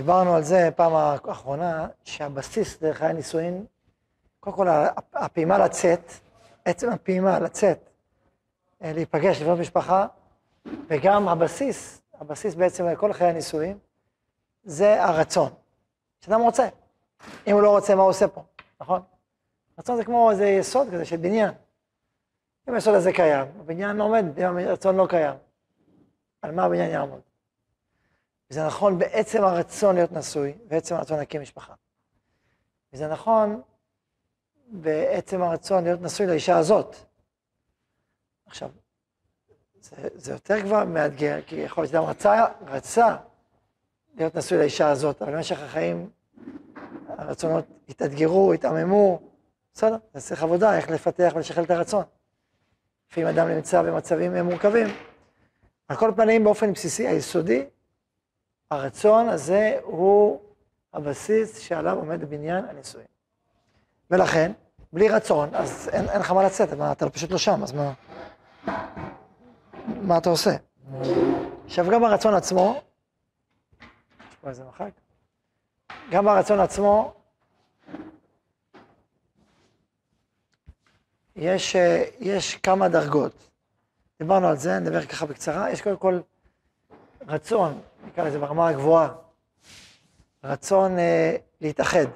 דיברנו על זה פעם האחרונה, שהבסיס דרך חיי נישואין, קודם כל הפעימה לצאת, עצם הפעימה לצאת, אה, להיפגש, לבנות משפחה, וגם הבסיס, הבסיס בעצם לכל חיי הנישואין, זה הרצון. שאדם רוצה. אם הוא לא רוצה, מה הוא עושה פה, נכון? רצון זה כמו איזה יסוד כזה של בניין. אם היסוד הזה קיים, הבניין לא עומד, אם הרצון לא קיים, על מה הבניין יעמוד? וזה נכון בעצם הרצון להיות נשוי, בעצם הרצון להקים משפחה. וזה נכון בעצם הרצון להיות נשוי לאישה הזאת. עכשיו, זה, זה יותר כבר מאתגר, כי יכול להיות שאדם רצה, רצה להיות נשוי לאישה הזאת, אבל במשך החיים הרצונות התאתגרו, התעממו, בסדר, צריך עבודה, איך לפתח ולשחרר את הרצון. לפעמים אדם נמצא במצבים מורכבים. על כל פנים, באופן בסיסי, היסודי, הרצון הזה הוא הבסיס שעליו עומד בניין הנישואים. ולכן, בלי רצון, אז אין, אין לך מה לצאת, מה, אתה פשוט לא שם, אז מה, מה אתה עושה? עכשיו, גם הרצון עצמו, יש פה איזה מחק, גם הרצון עצמו, יש, יש כמה דרגות. דיברנו על זה, נדבר ככה בקצרה. יש קודם כל רצון, נקרא לזה ברמה הגבוהה, רצון אה, להתאחד,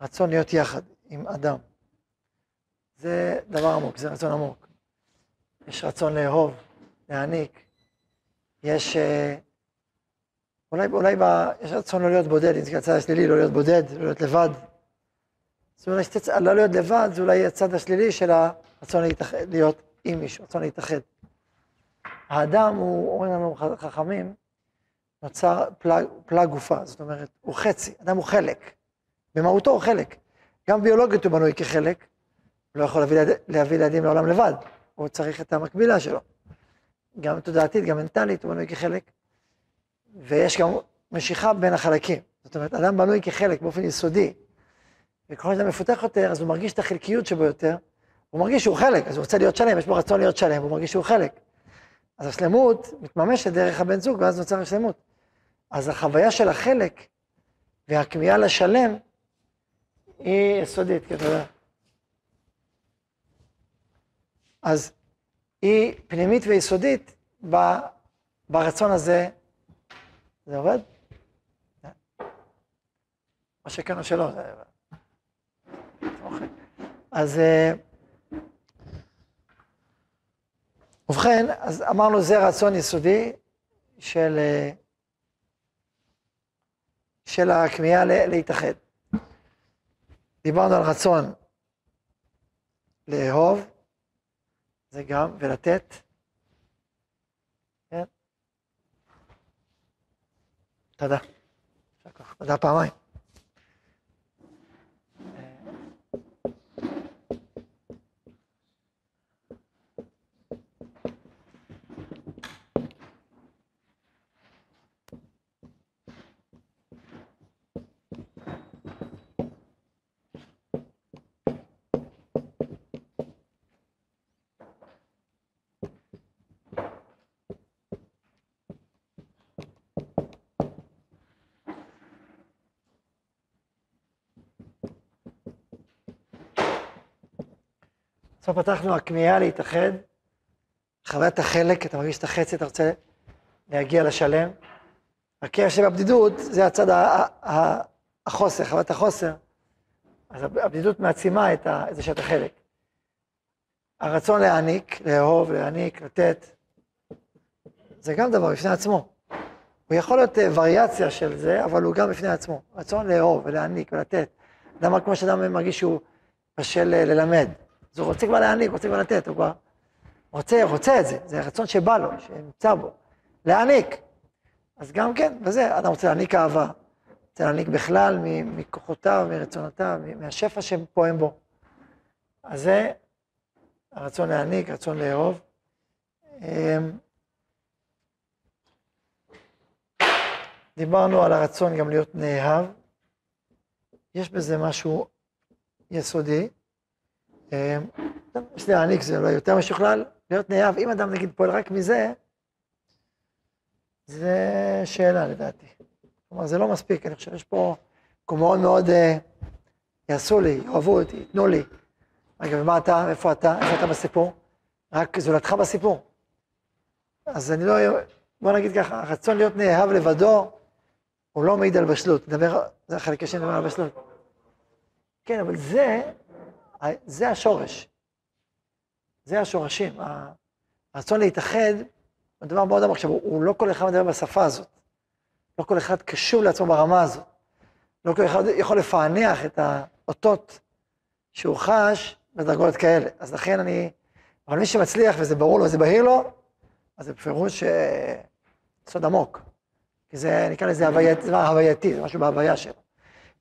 רצון להיות יחד עם אדם. זה דבר עמוק, זה רצון עמוק. יש רצון לאהוב, להעניק, יש... אה, אולי, אולי ב, יש רצון לא להיות בודד, אם זה הצד השלילי, לא להיות בודד, לא להיות לבד. אז אולי שתצ... לא להיות לבד, זה אולי הצד השלילי של הרצון להתאחד, להיות עם מישהו, רצון להתאחד. האדם הוא, אומרים לנו חכמים, נוצר פלג, פלג גופה, זאת אומרת, הוא חצי, אדם הוא חלק. במהותו הוא חלק. גם ביולוגית הוא בנוי כחלק, הוא לא יכול להביא, להביא ילדים לעולם לבד, הוא צריך את המקבילה שלו. גם תודעתית, גם מנטלית, הוא בנוי כחלק. ויש גם משיכה בין החלקים. זאת אומרת, אדם בנוי כחלק באופן יסודי, וככל שאדם מפותח יותר, אז הוא מרגיש את החלקיות שבו יותר, הוא מרגיש שהוא חלק, אז הוא רוצה להיות שלם, יש בו רצון להיות שלם, הוא מרגיש שהוא חלק. אז השלמות מתממשת דרך הבן זוג, ואז נוצר השלמות. אז החוויה של החלק והכמיהה לשלם היא יסודית, כי אתה יודע. אז היא פנימית ויסודית ברצון הזה זה עובד? או שכן או שלא. אז אה, ובכן, אז אמרנו זה רצון יסודי של, אה, של הכמיהה להתאחד. דיברנו על רצון לאהוב, זה גם, ולתת. תודה. תודה פעמיים. עכשיו פתחנו הכמיהה להתאחד, חוויית החלק, אתה מרגיש את החצי, אתה רוצה להגיע לשלם. הכאב שבבדידות זה הצד החוסר, חוויית החוסר. אז הבדידות מעצימה את זה שאתה חלק. הרצון להעניק, לאהוב, להעניק, לתת, זה גם דבר בפני עצמו. הוא יכול להיות אה, וריאציה של זה, אבל הוא גם בפני עצמו. רצון לאהוב ולהעניק ולתת. למה כמו שאדם מרגיש שהוא בשל אה, ללמד. אז הוא רוצה כבר להעניק, רוצה כבר לתת, הוא כבר רוצה, רוצה את זה, זה רצון שבא לו, שנמצא בו, להעניק. אז גם כן, וזה, אדם רוצה להעניק אהבה, רוצה להעניק בכלל מכוחותיו, מרצונותיו, מהשפע שפועם בו. אז זה הרצון להעניק, רצון לאהוב. אמ, דיברנו על הרצון גם להיות נאהב. יש בזה משהו יסודי. יש להעניק, זה אולי יותר משוכלל, להיות נאהב, אם אדם נגיד פועל רק מזה, זה שאלה לדעתי. כלומר, זה לא מספיק, אני חושב שיש פה מאוד מאוד, אה, יעשו לי, יאהבו אותי, ייתנו לי. רגע, ומה אתה, איפה אתה, איפה אתה בסיפור? רק זולתך בסיפור. אז אני לא, בוא נגיד ככה, הרצון להיות נאהב לבדו, הוא לא מעיד על בשלות. נדבר, זה החלק השני נדבר על בשלות. כן, אבל זה, זה השורש. זה השורשים. הרצון להתאחד הוא דבר מאוד עמוק. עכשיו, הוא לא כל אחד מדבר בשפה הזאת. לא כל אחד קשוב לעצמו ברמה הזאת. לא כל אחד יכול לפענח את האותות שהוא חש בדרגות כאלה. אז לכן אני... אבל מי שמצליח וזה ברור לו וזה בהיר לו, אז זה בפירוש אה, סוד עמוק. כי זה, נקרא לזה הווייתי, זה הווייתי, זה משהו בהוויה שלו.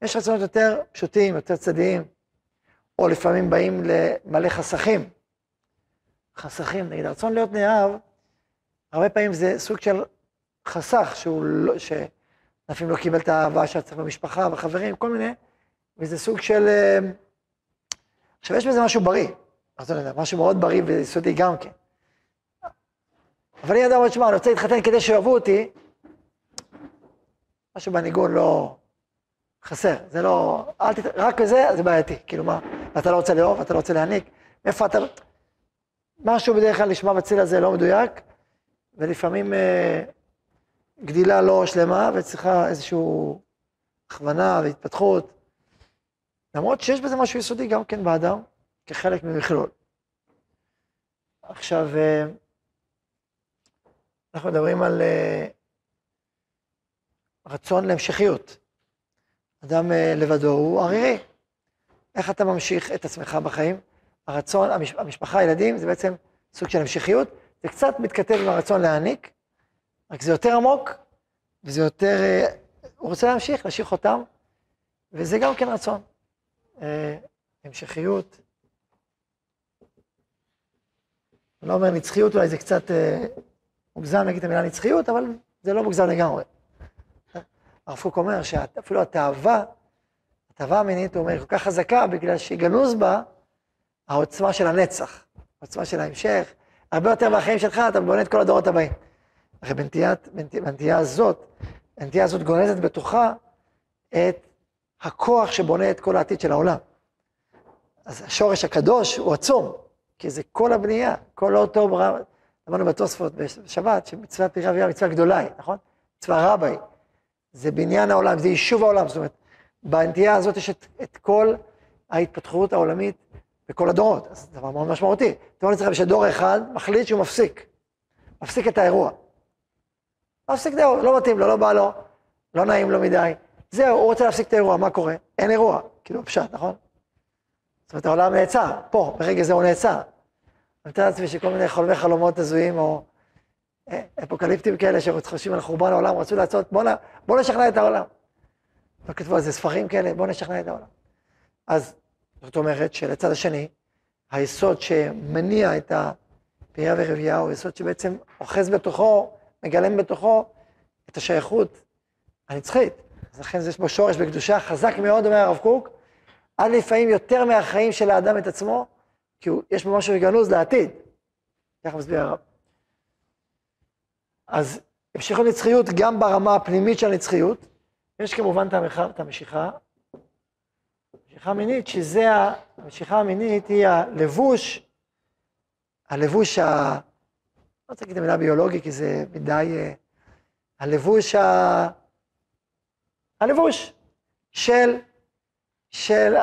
יש רצונות יותר פשוטים, יותר צדדיים, או לפעמים באים למלא חסכים. חסכים, נגיד, הרצון להיות נאהב, הרבה פעמים זה סוג של חסך, שהוא לא, שלפעמים לא קיבל את האהבה שהיה צריך במשפחה, בחברים, כל מיני, וזה סוג של... אה, עכשיו, יש בזה משהו בריא, אז אני יודע, משהו מאוד בריא ויסודי גם כן. אבל אני אדם אומר, שמע, אני רוצה להתחתן כדי שאוהבו אותי, משהו בניגון לא... חסר, זה לא... אל תת... רק בזה, זה בעייתי. כאילו מה, אתה לא רוצה לאהוב, אתה לא רוצה להעניק, מאיפה אתה... משהו בדרך כלל נשמע בציל הזה לא מדויק, ולפעמים אה, גדילה לא שלמה, וצריכה איזושהי הכוונה והתפתחות. למרות שיש בזה משהו יסודי גם כן באדם, כחלק ממכלול. עכשיו, אה, אנחנו מדברים על אה, רצון להמשכיות. אדם אה, לבדו הוא ערירי. איך אתה ממשיך את עצמך בחיים? הרצון, המש, המשפחה, הילדים, זה בעצם סוג של המשכיות. זה קצת מתכתב עם הרצון להעניק, רק זה יותר עמוק, וזה יותר... אה, הוא רוצה להמשיך, להשאיר אותם, וזה גם כן רצון. אה, המשכיות. אני לא אומר נצחיות, אולי זה קצת מוגזם להגיד את המילה נצחיות, אבל זה לא מוגזם לגמרי. הרב קוק אומר שאפילו התאווה, התאווה המינית, הוא אומר, כל כך חזקה, בגלל שגנוז בה העוצמה של הנצח, העוצמה של ההמשך. הרבה יותר מהחיים שלך, אתה בונה את כל הדורות הבאים. הרי בנטייה הזאת, הנטייה הזאת גונזת בתוכה את הכוח שבונה את כל העתיד של העולם. אז השורש הקדוש הוא עצום, כי זה כל הבנייה, כל אותו ברמה, אמרנו בתוספות בשבת, שמצוות פרי אביה מצווה גדולה היא, נכון? מצווה רבה היא. זה בניין העולם, זה יישוב העולם, זאת אומרת, בנטייה הזאת יש את, את כל ההתפתחות העולמית בכל הדורות, אז זה דבר מאוד משמעותי. תאמר לעצמכם שדור אחד מחליט שהוא מפסיק, מפסיק את האירוע. מפסיק את האירוע, לא מתאים לו, לא בא לו, לא נעים לו מדי. זהו, הוא רוצה להפסיק את האירוע, מה קורה? אין אירוע, כאילו פשט, נכון? זאת אומרת, העולם נעצר, פה, ברגע זה הוא נעצר. אני מתאר לעצמי שכל מיני חולמי חלומות הזויים, או אפוקליפטים כאלה שחושבים על חורבן העולם, רצו לעשות, בוא, בוא נשכנע את העולם. לא כתבו על זה ספרים כאלה, בוא נשכנע את העולם. אז זאת אומרת שלצד השני, היסוד שמניע את הפריה ורבייה הוא יסוד שבעצם אוחז בתוכו, מגלם בתוכו את השייכות הנצחית. אז לכן יש בו שורש בקדושה חזק מאוד, אומר הרב קוק, עד לפעמים יותר מהחיים של האדם את עצמו, כי הוא, יש בו משהו גנוז לעתיד. ככה מסביר הרב. אז המשיכות נצחיות גם ברמה הפנימית של הנצחיות. יש כמובן את המשיכה. משיכה מינית, שזה, המשיכה המינית היא הלבוש, הלבוש ה... לא רוצה להגיד את המילה ביולוגי, כי זה מדי... אה, הלבוש ה... הלבוש של, של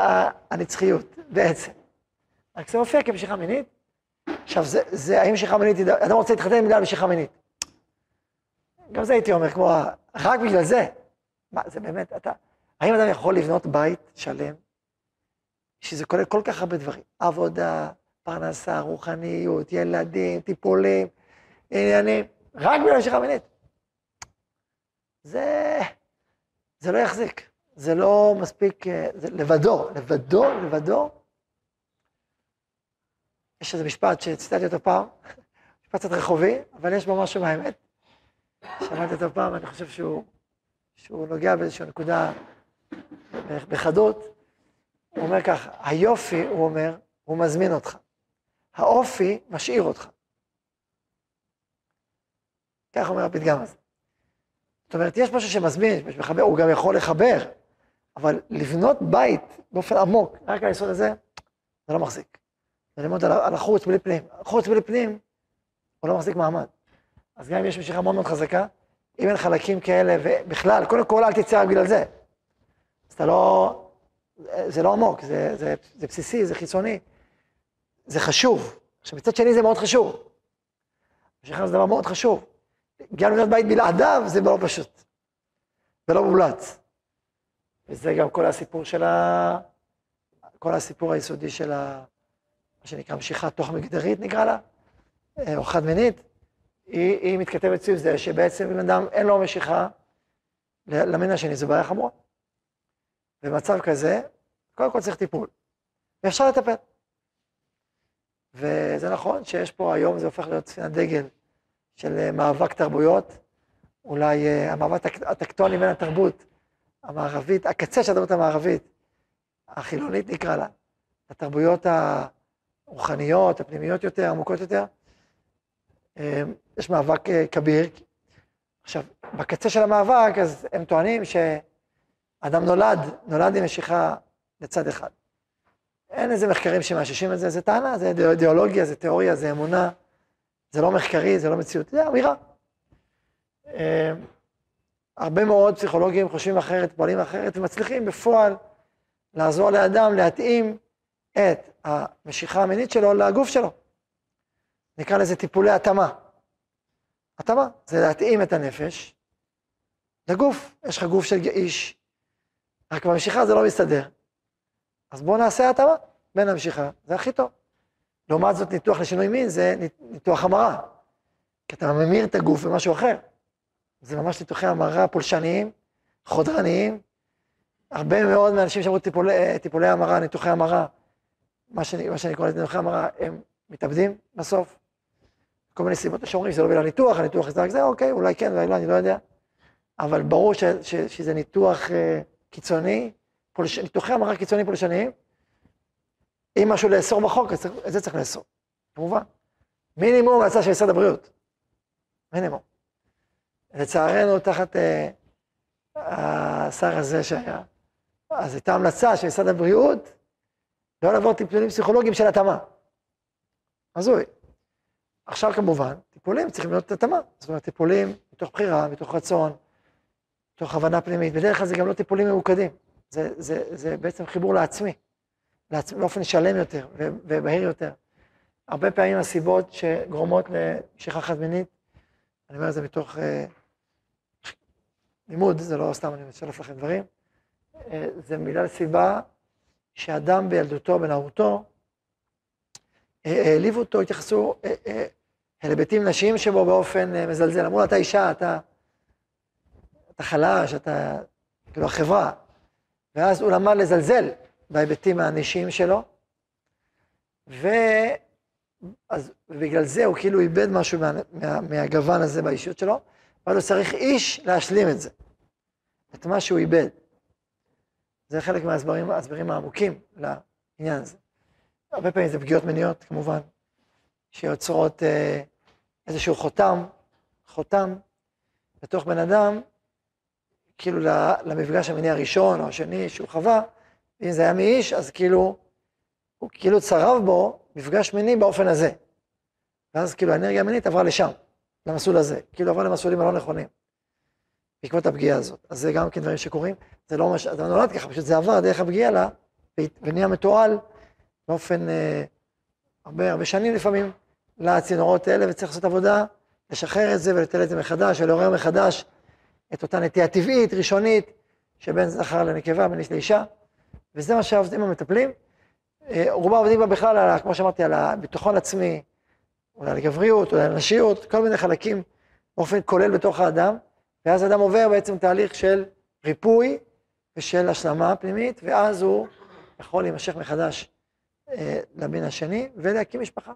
הנצחיות, בעצם. רק זה מופיע כמשיכה מינית. עכשיו, זה, זה האם משיכה מינית, אדם רוצה להתחתן בגלל משיכה מינית. גם זה הייתי אומר, כמו, רק בגלל זה. מה, זה באמת, אתה, האם אדם יכול לבנות בית שלם, שזה כולל כל כך הרבה דברים, עבודה, פרנסה, רוחניות, ילדים, טיפולים, עניינים, רק בגלל משיכה מינית. זה, זה לא יחזיק, זה לא מספיק, אה, זה לבדו, לבדו, לבדו. יש איזה משפט שציטטתי אותו פעם, משפט קצת רחובי, אבל יש בו משהו מהאמת. שמעתי אותו פעם, אני חושב שהוא, שהוא נוגע באיזושהי נקודה בחדות. הוא אומר כך, היופי, הוא אומר, הוא מזמין אותך. האופי משאיר אותך. כך אומר הפתגם הזה. זאת אומרת, יש משהו שמזמין, יש מחבר, הוא גם יכול לחבר, אבל לבנות בית באופן עמוק, רק על היסוד הזה, זה לא מחזיק. זה ללמוד על, החוץ בלי פנים. חוץ בלי פנים, הוא לא מחזיק מעמד. אז גם אם יש משיכה מאוד מאוד חזקה, אם אין חלקים כאלה, ובכלל, קודם כל אל תצא רק בגלל זה. אז אתה לא, זה לא עמוק, זה, זה, זה בסיסי, זה חיצוני, זה חשוב. עכשיו, מצד שני זה מאוד חשוב. משיכה זה דבר מאוד חשוב. גם לבנות בית בלעדיו זה לא פשוט, ולא מומלץ. וזה גם כל הסיפור של ה... כל הסיפור היסודי של ה... מה שנקרא משיכה תוך מגדרית נקרא לה, או חד מינית, היא, היא מתכתבת סביב זה שבעצם אם אדם אין לו משיכה למין השני, זו בעיה חמורה. במצב כזה, קודם כל צריך טיפול, ואפשר לטפל. וזה נכון שיש פה היום, זה הופך להיות ספינת דגל של אה, מאבק תרבויות, אולי uh, המאבק הטקטוני בין התרבות המערבית, הקצה של התרבות המערבית, החילונית נקרא לה, התרבויות הרוחניות, הפנימיות יותר, עמוקות יותר, יש מאבק uh, כביר. עכשיו, בקצה של המאבק, אז הם טוענים שאדם נולד, נולד עם משיכה לצד אחד. אין איזה מחקרים שמאששים את זה, זה טענה, זה אידיאולוגיה, זה תיאוריה, זה אמונה. זה לא מחקרי, זה לא מציאות, זה אמירה. אה, הרבה מאוד פסיכולוגים חושבים אחרת, פועלים אחרת, ומצליחים בפועל לעזור לאדם להתאים את המשיכה המינית שלו לגוף שלו. נקרא לזה טיפולי התאמה. התאמה זה להתאים את הנפש לגוף. יש לך גוף של איש, רק במשיכה זה לא מסתדר. אז בואו נעשה התאמה בין המשיכה, זה הכי טוב. לעומת זאת, ניתוח לשינוי מין זה ניתוח המרה. כי אתה ממיר את הגוף במשהו אחר. זה ממש ניתוחי המרה פולשניים, חודרניים. הרבה מאוד מהאנשים שאמרו טיפולי, טיפולי המרה, ניתוחי המרה, מה שאני, מה שאני קורא לזה ניתוחי המרה, הם מתאבדים בסוף. כל מיני סיבות שאומרים שזה לא בגלל ניתוח, הניתוח זה רק זה, אוקיי, אולי כן, אולי לא, אני לא יודע. אבל ברור ש, ש, שזה ניתוח uh, קיצוני, פולש, ניתוחי המרה קיצוני פולשניים, אם משהו לאסור בחוק, את זה צריך לאסור, כמובן. מינימום הצעה של משרד הבריאות. מינימום. לצערנו, תחת אה, השר הזה שהיה, אז הייתה המלצה של משרד הבריאות לא לעבור טיפולים פסיכולוגיים של התאמה. הזוי. עכשיו כמובן, טיפולים צריכים להיות התאמה. זאת אומרת, טיפולים מתוך בחירה, מתוך רצון, מתוך הבנה פנימית. בדרך כלל זה גם לא טיפולים ממוקדים. זה, זה, זה בעצם חיבור לעצמי. באופן שלם יותר ובהיר יותר. הרבה פעמים הסיבות שגורמות למשיכה חד מינית, אני אומר את זה מתוך אה, לימוד, זה לא סתם אני משלף לכם דברים, אה, זה בגלל סיבה שאדם בילדותו, בנערותו, אה, העליבו אותו, התייחסו אה, אה, אל היבטים נשיים שבו באופן אה, מזלזל. אמרו לו, אתה אישה, אתה, אתה חלש, אתה, כאילו החברה. ואז הוא למד לזלזל בהיבטים האנשיים שלו, ואז, ובגלל זה הוא כאילו איבד משהו מה, מה, מהגוון הזה באישיות שלו, אבל הוא צריך איש להשלים את זה, את מה שהוא איבד. זה חלק מההסברים העמוקים לעניין הזה. הרבה פעמים זה פגיעות מיניות, כמובן, שיוצרות אה, איזשהו חותם, חותם, בתוך בן אדם, כאילו למפגש המיני הראשון או השני שהוא חווה, אם זה היה מאיש, אז כאילו, הוא כאילו צרב בו מפגש מיני באופן הזה. ואז כאילו האנרגיה המינית עברה לשם, למסלול הזה, כאילו עברה למסלולים הלא נכונים, בעקבות הפגיעה הזאת. אז זה גם כן דברים שקורים, זה לא ממש, זה נולד ככה, פשוט זה עבר דרך הפגיעה לה, ונהיה מתועל באופן אה, הרבה הרבה שנים לפעמים לצינורות האלה, וצריך לעשות עבודה, לשחרר את זה ולתל את זה מחדש, ולעורר מחדש את אותה נטייה טבעית, ראשונית, שבין זכר לנקבה, בין איש לאישה. וזה מה שהעובדים המטפלים. אה, רובם עובדים בה בכלל, על, כמו שאמרתי, על הביטחון עצמי, אולי על גבריות, אולי על נשיות, כל מיני חלקים באופן כולל בתוך האדם, ואז האדם עובר בעצם תהליך של ריפוי ושל השלמה פנימית, ואז הוא יכול להימשך מחדש אה, למין השני ולהקים משפחה.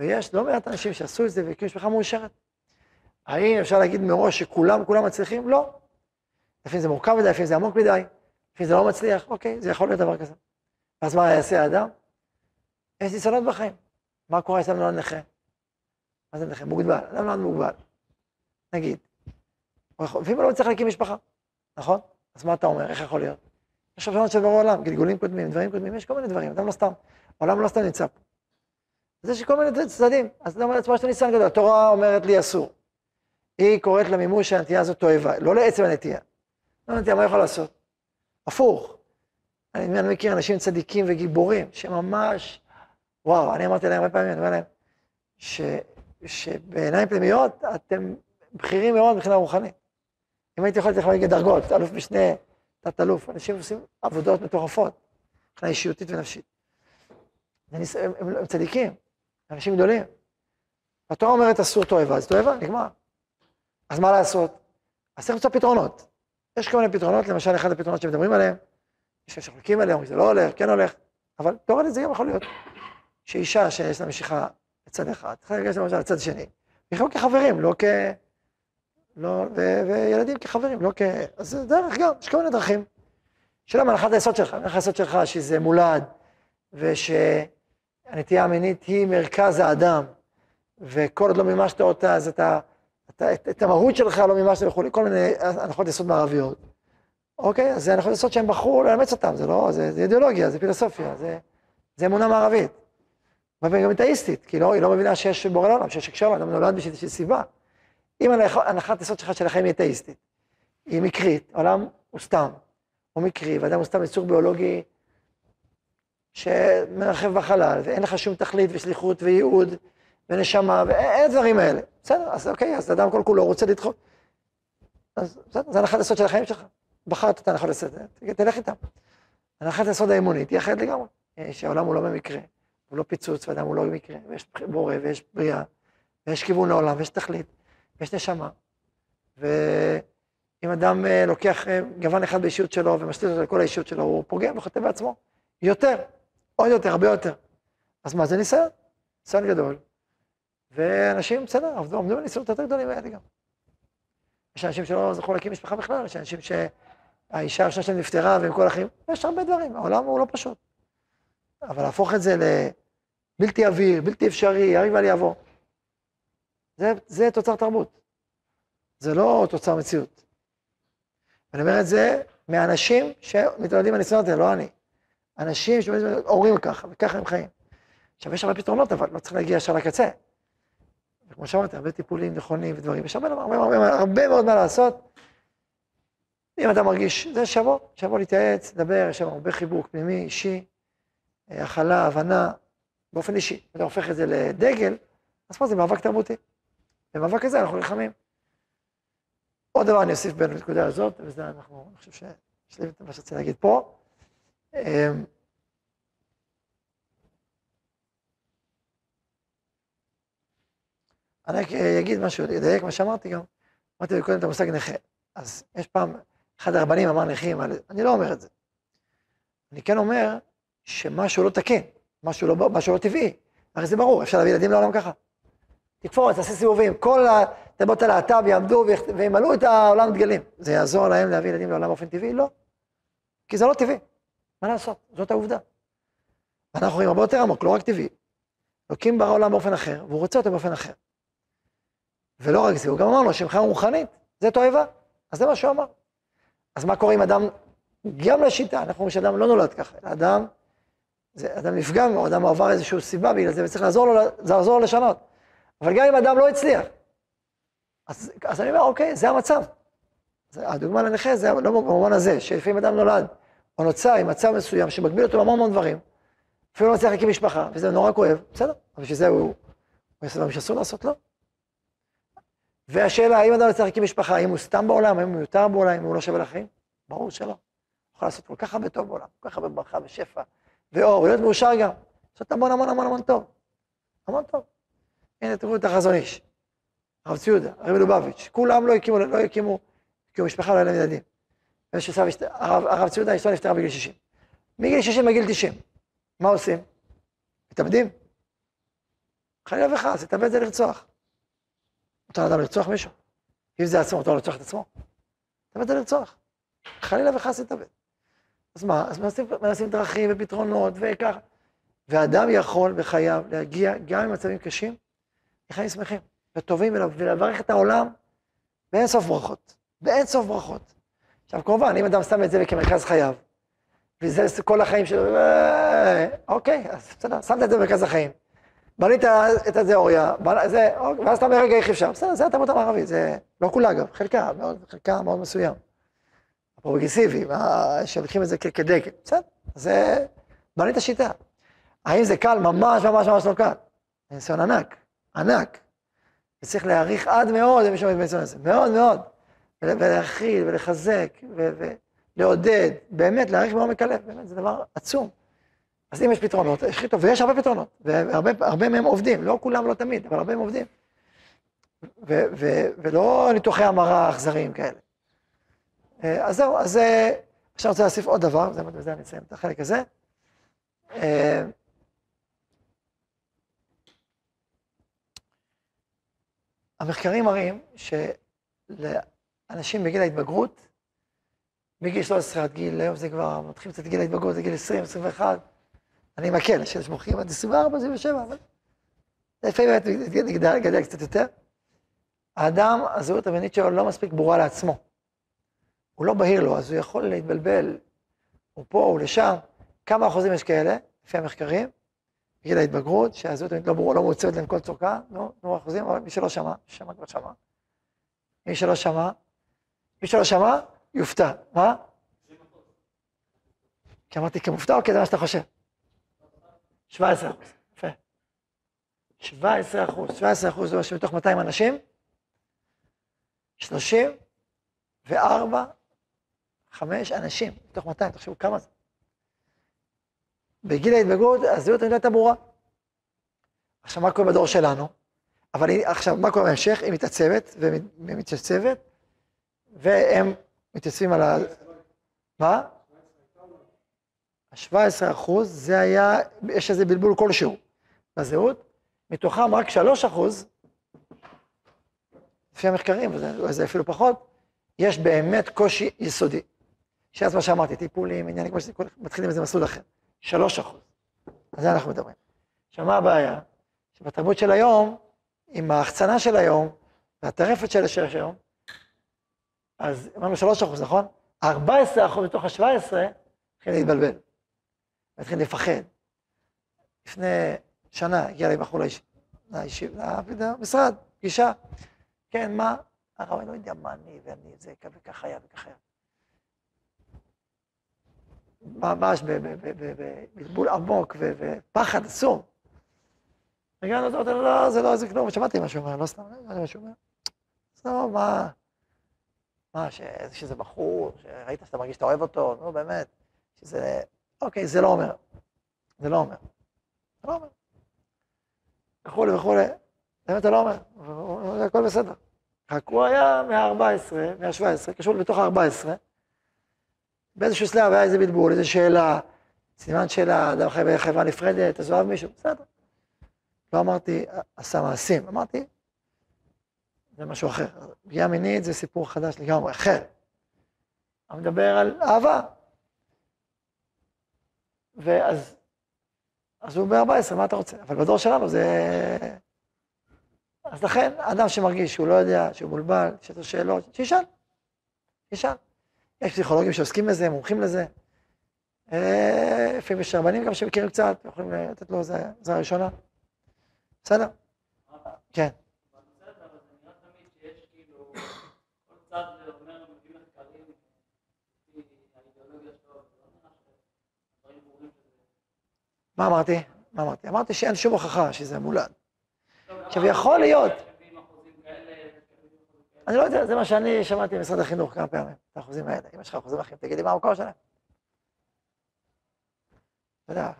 ויש לא מעט אנשים שעשו את זה והקימו משפחה מאושרת. האם אפשר להגיד מראש שכולם, כולם מצליחים? לא. לפעמים זה מורכב מדי, לפעמים זה עמוק מדי. לפעמים זה לא מצליח, אוקיי, זה יכול להיות דבר כזה. אז מה יעשה האדם? יש ניסיונות בחיים. מה קורה אצלנו נולד נכה? מה זה נכה? מוגבל. אדם נולד מוגבל. נגיד. ואם הוא לא מצליח להקים משפחה, נכון? אז מה אתה אומר, איך יכול להיות? יש רפורמות של עולם, גלגולים קודמים, דברים קודמים, יש כל מיני דברים, אדם לא סתם, העולם לא סתם נמצא פה. יש כל מיני צדדים, אז אתה אומר לעצמו שאתה ניסיון גדול, התורה אומרת לי אסור. היא קוראת למימוש שהנטייה הזאת תועבה, לא לעצם הנטייה. לא הנטייה, מה יכול לעשות? הפוך. אני, אני מכיר אנשים צדיקים וגיבורים, שממש, וואו, אני אמרתי להם הרבה פעמים, אני אומר להם, ש, שבעיניים פנימיות אתם בכירים מאוד מבחינה רוחנית. אם הייתי יכול לכם להגיד דרגות, אלוף משנה, תת-אלוף, אנשים עושים עבודות מטורפות, מבחינה אישיותית ונפשית. הם, הם, הם צדיקים, אנשים גדולים. התורה אומרת אסור תועבה, אז תועבה, נגמר. אז מה לעשות? אז צריך למצוא פתרונות. יש כל מיני פתרונות, למשל אחד הפתרונות שמדברים עליהם, יש כאלה שחולקים עליהם, זה לא הולך, כן הולך, אבל תאורטית זה גם יכול להיות שאישה שיש לה משיכה לצד אחד, צריכה לגשת למשל לצד שני, ויחיו כחברים, לא כ... לא, ו... וילדים כחברים, לא כ... אז זה דרך גם, יש כל מיני דרכים. שאלה מה הנחת היסוד שלך, הנחת היסוד שלך שזה מולד, ושהנטייה המינית היא מרכז האדם, וכל עוד לא מימשת אותה, אז אתה, אתה את, את המהות שלך לא מימשת וכולי, כל מיני הנחות יסוד מערביות. אוקיי? אז זה הנחות יסוד שהם בחרו לאמץ אותם, זה לא, זה, זה אידיאולוגיה, זה פילוסופיה, זה, זה אמונה מערבית. וגם אתאיסטית, כי לא, היא לא מבינה שיש בורא לעולם, שיש הקשר לעולם, נולד בשביל סיבה. אם הנחת יסוד שלך של החיים היא אתאיסטית, היא מקרית, העולם הוא סתם, הוא מקרי, ואדם הוא סתם יצור ביולוגי שמרחב בחלל, ואין לך שום תכלית ושליחות וייעוד ונשמה, ואין הדברים האלה. בסדר, אז אוקיי, אז אדם כל כולו רוצה לדחות. אז בסדר, זה הנחת יסוד של החיים שלך. בחרת את הנחת יסוד, תלך איתם. הנחת יסוד האמונית היא אחרת לגמרי, אה, שהעולם הוא לא במקרה, הוא לא פיצוץ, ואדם הוא לא במקרה, ויש בורא, ויש בריאה, ויש כיוון לעולם, ויש תכלית. יש נשמה. ואם אדם אה, לוקח אה, גוון אחד באישיות שלו ומשליט אותו לכל האישיות שלו, הוא פוגע וחוטא בעצמו. יותר, עוד יותר, הרבה יותר. אז מה זה ניסיון? ניסיון גדול. ואנשים, בסדר, עמדו, עמדו בניסיונות יותר גדולים מאלה גם. יש אנשים שלא זכו להקים משפחה בכלל, יש אנשים שהאישה הראשונה שלהם נפטרה והם כל אחים, יש הרבה דברים, העולם הוא לא פשוט. אבל להפוך את זה לבלתי עביר, בלתי אפשרי, יריב ואל יעבור. זה, זה תוצר תרבות, זה לא תוצר מציאות. אני אומר את זה מאנשים שמתמודדים בניסיונות האלה, לא אני. אנשים שאומרים ככה, וככה הם חיים. עכשיו, יש הרבה פתרונות, אבל לא צריך להגיע ישר לקצה. וכמו שאמרתי, הרבה טיפולים נכונים ודברים, יש הרבה, הרבה, הרבה, הרבה מאוד מה לעשות. אם אתה מרגיש, זה שבוא, שבוא להתייעץ, לדבר, יש שם הרבה חיבוק פנימי, אישי, הכלה, הבנה, באופן אישי. אתה הופך את זה לדגל, אז פה זה מאבק תרבותי. במאבק הזה אנחנו נלחמים. עוד דבר אני אוסיף בין הנקודה הזאת, וזה אנחנו, אני חושב שאשלים את מה שרציתי להגיד פה. אמ, אני רק אגיד משהו, אדייק מה שאמרתי גם. אמרתי קודם את המושג נכה. אז יש פעם, אחד הרבנים אמר נכים, אני לא אומר את זה. אני כן אומר שמשהו לא תקין, משהו לא, משהו לא טבעי. הרי זה ברור, אפשר להביא ילדים לעולם ככה. תקפוץ, תעשה סיבובים, כל התיבות הלהט"ב יעמדו וימלאו את העולם דגלים. זה יעזור להם להביא ילדים לעולם באופן טבעי? לא. כי זה לא טבעי. מה לעשות? זאת העובדה. אנחנו רואים הרבה יותר עמוק, לא רק טבעי. אלוקים ברא עולם באופן אחר, והוא רוצה אותו באופן אחר. ולא רק זה, הוא גם אמר לו שמך רוחנית, זה תועבה. אז זה מה שהוא אמר. אז מה קורה עם אדם, גם לשיטה, אנחנו אומרים שאדם לא נולד ככה, אלא אדם, זה, אדם נפגע ממנו, אדם עבר איזושהי סיבה בגלל זה, וצריך לעזור לו, לעזור לו לשנות. אבל גם אם אדם לא הצליח, אז, אז אני אומר, אוקיי, זה המצב. זה, הדוגמה לנכה זה לא במובן הזה, שלפעמים אדם נולד או נוצר עם מצב מסוים שמגביל אותו להמון המון דברים, אפילו לא מצליח להקים משפחה, וזה נורא כואב, בסדר, אבל בשביל זה הוא, הוא יעשה דברים שאסור לעשות לו. והשאלה, האם אדם לא צריך להקים משפחה, האם הוא סתם בעולם, האם הוא מיותר בעולם, האם הוא לא שווה לחיים? ברור שלא. הוא יכול לעשות כל כך הרבה טוב בעולם, כל כך הרבה ברכה ושפע, ואור, ולהיות מאושר גם. לעשות המון המון המון המון טוב. המון טוב. הנה, תראו את החזון איש. הרב ציודה, הרב לובביץ', כולם לא הקימו, לא הקימו, הקימו משפחה, לא היה להם ילדים. הרב, הרב ציודה, אשתו נפטרה בגיל 60. מגיל 60 לגיל 90. מה עושים? מתאבדים. חלילה וחס, להתאבד זה לרצוח. מותר לאדם לרצוח מישהו. אם זה עצמו, מותר לרצוח את עצמו. להתאבד זה לרצוח. חלילה וחס להתאבד. אז מה? אז מנסים, מנסים דרכים ופתרונות וככה. ואדם יכול בחייו להגיע גם למצבים קשים לחיים שמחים וטובים ולברך את העולם באין סוף ברכות. באין סוף ברכות. עכשיו, כמובן, אם אדם שם את זה כמרכז חייו, וזה כל החיים שלו, אה, אוקיי, אז בסדר, שמת את זה במרכז החיים. בנית את התיאוריה, זה, אוקיי, ואז אתה אומר, רגע, איך אפשר? בסדר, זה התרבות המערבית, זה לא כולה אגב, חלקה, מאוד, חלקה מאוד מסוים. הפרוגרסיבי, שלוקחים את זה כדגל, בסדר, זה, בנית שיטה. האם זה קל? ממש ממש ממש לא קל. זה ניסיון ענק, ענק. וצריך להעריך עד מאוד למי שעומד בניסיון הזה, מאוד מאוד. ולהכיל ולחזק ולעודד, באמת להעריך מעומק הלב, באמת זה דבר עצום. אז אם יש פתרונות, יש טוב, ויש הרבה פתרונות, והרבה מהם עובדים, לא כולם, לא תמיד, אבל הרבה מהם עובדים. ו, ו, ולא ניתוחי המרה אכזריים כאלה. אה, אז זהו, אז אה, עכשיו אני רוצה להוסיף עוד דבר, ובזה אני אסיים את החלק הזה. אה, המחקרים מראים שלאנשים בגיל ההתבגרות, מגיל 13 עד גיל, היום זה כבר, מתחילים קצת גיל ההתבגרות, זה גיל 20, 21, אני מקל, שיש מוכרים עד 24, 27, אבל לפעמים באמת גדל קצת יותר. האדם, הזהות המינית שלו לא מספיק ברורה לעצמו. הוא לא בהיר לו, אז הוא יכול להתבלבל, הוא פה, הוא לשם. כמה אחוזים יש כאלה, לפי המחקרים, בגיל ההתבגרות, שהזהות המינית לא ברורה, לא מעוצבת להם כל צורכה, נו, נו אחוזים, אבל מי שלא שמע, שמע כבר שמע. מי שלא שמע, מי שלא שמע, יופתע. מה? כי אמרתי כמופתע או כי זה מה שאתה חושב? 17 אחוז, יפה. 17 אחוז, 17 אחוז זה שמתוך 200 אנשים, 34, 5 אנשים, מתוך 200, תחשבו כמה זה. בגיל ההתבגרות, הזהות הייתה הייתה ברורה. עכשיו, מה קורה בדור שלנו? אבל עכשיו, מה קורה בהמשך? היא מתעצבת ומתייצבת, והם מתייצבים על ה... מה? ה-17 אחוז, זה היה, יש איזה בלבול כלשהו בזהות, מתוכם רק 3 אחוז, לפי המחקרים, וזה אפילו פחות, יש באמת קושי יסודי. שאז מה שאמרתי, טיפולים, עניינים, כמו שזה, מתחילים איזה מסלול אחר. 3 אחוז. על זה אנחנו מדברים. עכשיו, מה הבעיה? שבתרבות של היום, עם ההחצנה של היום, והטרפת של השש היום, אז אמרנו 3 אחוז, נכון? 14 אחוז מתוך ה-17 התחיל להתבלבל. התחיל לפחד. לפני שנה הגיע לי בחור למשרד, פגישה. כן, מה? הרב, אני לא יודע מה אני ואני, זה וככה היה וככה היה. ממש בבלבול עמוק ופחד עצום. הגענו לא, זה לא, זה כלום, שמעתי מה שהוא אומר, לא סתם, לא מה שהוא אומר. סתם, מה, מה, שזה בחור, שראית שאתה מרגיש שאתה אוהב אותו, נו באמת, שזה אוקיי, זה לא אומר. זה לא אומר. זה לא אומר. וכולי וכולי. באמת זה לא אומר. הכל בסדר. רק הוא היה מה-14, מה-17, קשור לתוך ה-14. באיזשהו שלב היה איזה בלבול, איזו שאלה, סימן שאלה, אדם חי בחברה נפרדת, אז אוהב מישהו, בסדר. לא אמרתי, עשה מעשים, אמרתי, זה משהו אחר. פגיעה מינית זה סיפור חדש לגמרי, אחר. אני מדבר על אהבה, ואז אז הוא ב-14, מה אתה רוצה? אבל בדור שלנו זה... אז לכן, אדם שמרגיש שהוא לא יודע, שהוא מולבל, שיש לו שאלות, שישאל. שישאל. יש פסיכולוגים שעוסקים בזה, מומחים לזה. אה, לפעמים יש רבנים גם שמכירים קצת, יכולים לתת לו עזרה ראשונה. בסדר? כן. מה אמרתי? מה אמרתי? אמרתי שאין שום הוכחה שזה מולד. עכשיו, יכול להיות... אני לא יודע, זה מה שאני שמעתי במשרד החינוך כמה פעמים, את האחוזים האלה. אם יש לך אחוזים אחרים, תגיד לי מה המקור שלהם. אתה יודע,